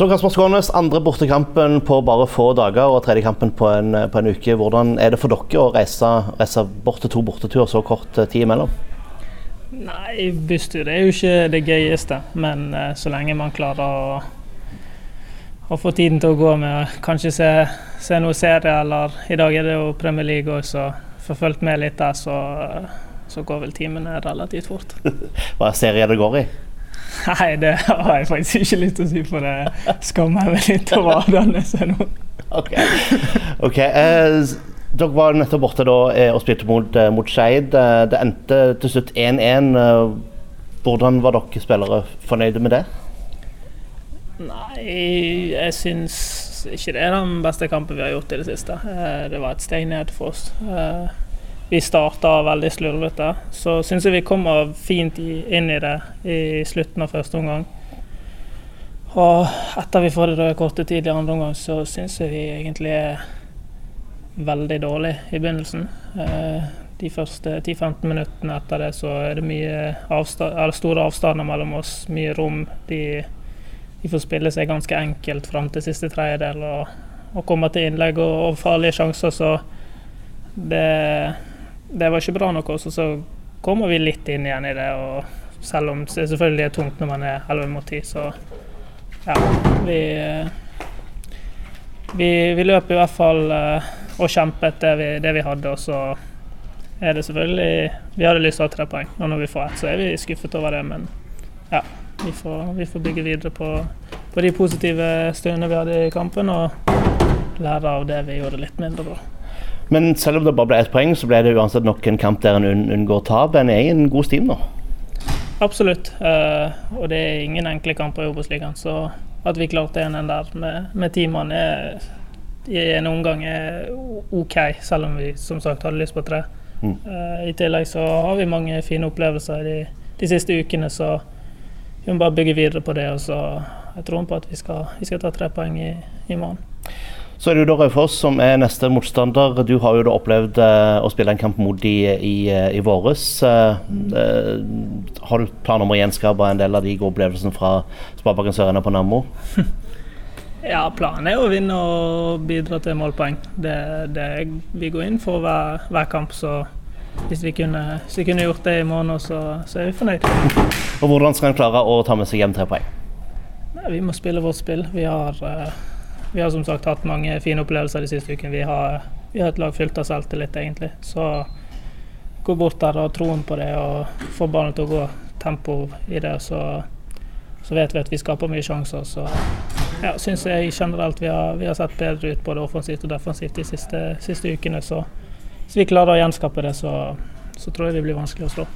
Så Kasper Skånes, andre bortekampen på bare få dager og tredje kampen på en, på en uke. Hvordan er det for dere å reise, reise bort til to borteturer så kort tid imellom? Nei, busstur er jo ikke det gøyeste, men uh, så lenge man klarer å, å, få tiden til å gå med kanskje se, se noe serie, eller i dag er det jo Premier League òg, så får fulgt med litt der, så, så går vel timene relativt fort. Hva er serien det går i? Nei, det har jeg faktisk ikke lyst til å si, for det skammer jeg meg litt over Adanes nå. Ok, okay. Eh, dere var nettopp borte da, eh, og spilte mot, eh, mot Skeid. Eh, det endte til slutt 1-1. Hvordan var dere spillere fornøyde med det? Nei, jeg syns ikke det er den beste kampen vi har gjort i det siste. Det var et steg ned for oss. Vi starta veldig slurvete. Så syns jeg vi kommer fint inn i det i slutten av første omgang. Og etter vi får det røde kortet tidlig i andre omgang, så syns jeg vi egentlig er veldig dårlig i begynnelsen. Eh, de første 10-15 minuttene etter det så er det mye avstand, store avstander mellom oss, mye rom. De, de får spille seg ganske enkelt fram til siste tredjedel og, og kommer til innlegg og, og farlige sjanser, så det det var ikke bra nok også, så kommer vi litt inn igjen i det. og Selv om det selvfølgelig er tungt når man er 11 mot 10, så ja. Vi, vi, vi løp i hvert fall eh, og kjempet det vi, det vi hadde. Og så er det selvfølgelig Vi hadde lyst til å ha tre poeng, og når vi får ett, så er vi skuffet over det. Men ja, vi får, vi får bygge videre på, på de positive stundene vi hadde i kampen, og lære av det vi gjorde litt mindre bra. Men selv om det bare ble ett poeng, så ble det uansett nok en kamp der en unngår tap. En er i en god stim nå? Absolutt. Uh, og det er ingen enkle kamper i Obos-ligaen. Så at vi klarte en der med, med ti mann i en omgang er OK, selv om vi som sagt hadde lyst på tre. Mm. Uh, I tillegg så har vi mange fine opplevelser de, de siste ukene, så vi må bare bygge videre på det. Og så jeg tror på at vi skal, vi skal ta tre poeng i, i morgen. Så er det jo da Raufoss som er neste motstander. Du har jo da opplevd eh, å spille en kamp mot de i, eh, i våres. Eh, eh, har du planer om å gjenskape en del av de gode opplevelsene fra Sparebanken Sør på Nammo? ja, planen er å vinne og bidra til målpoeng. Det, det, vi går inn for hver, hver kamp, så hvis vi, kunne, hvis vi kunne, gjort det i morgen, så, så er vi fornøyd. og Hvordan skal en klare å ta med seg hjem tre poeng? Vi må spille vårt spill. Vi har uh, vi har som sagt hatt mange fine opplevelser de siste ukene. Vi vi har et lag fylt av selvtillit, egentlig. Så gå bort der og troen på det og få ballen til å gå tempo i det, så, så vet vi at vi skaper mye sjanser. Så ja, syns jeg generelt vi har, vi har, sett bedre ut både offensivt og defensivt de siste, siste ukene. Så hvis vi klarer å gjenskape det, så, så tror jeg vi blir vanskelig å slå.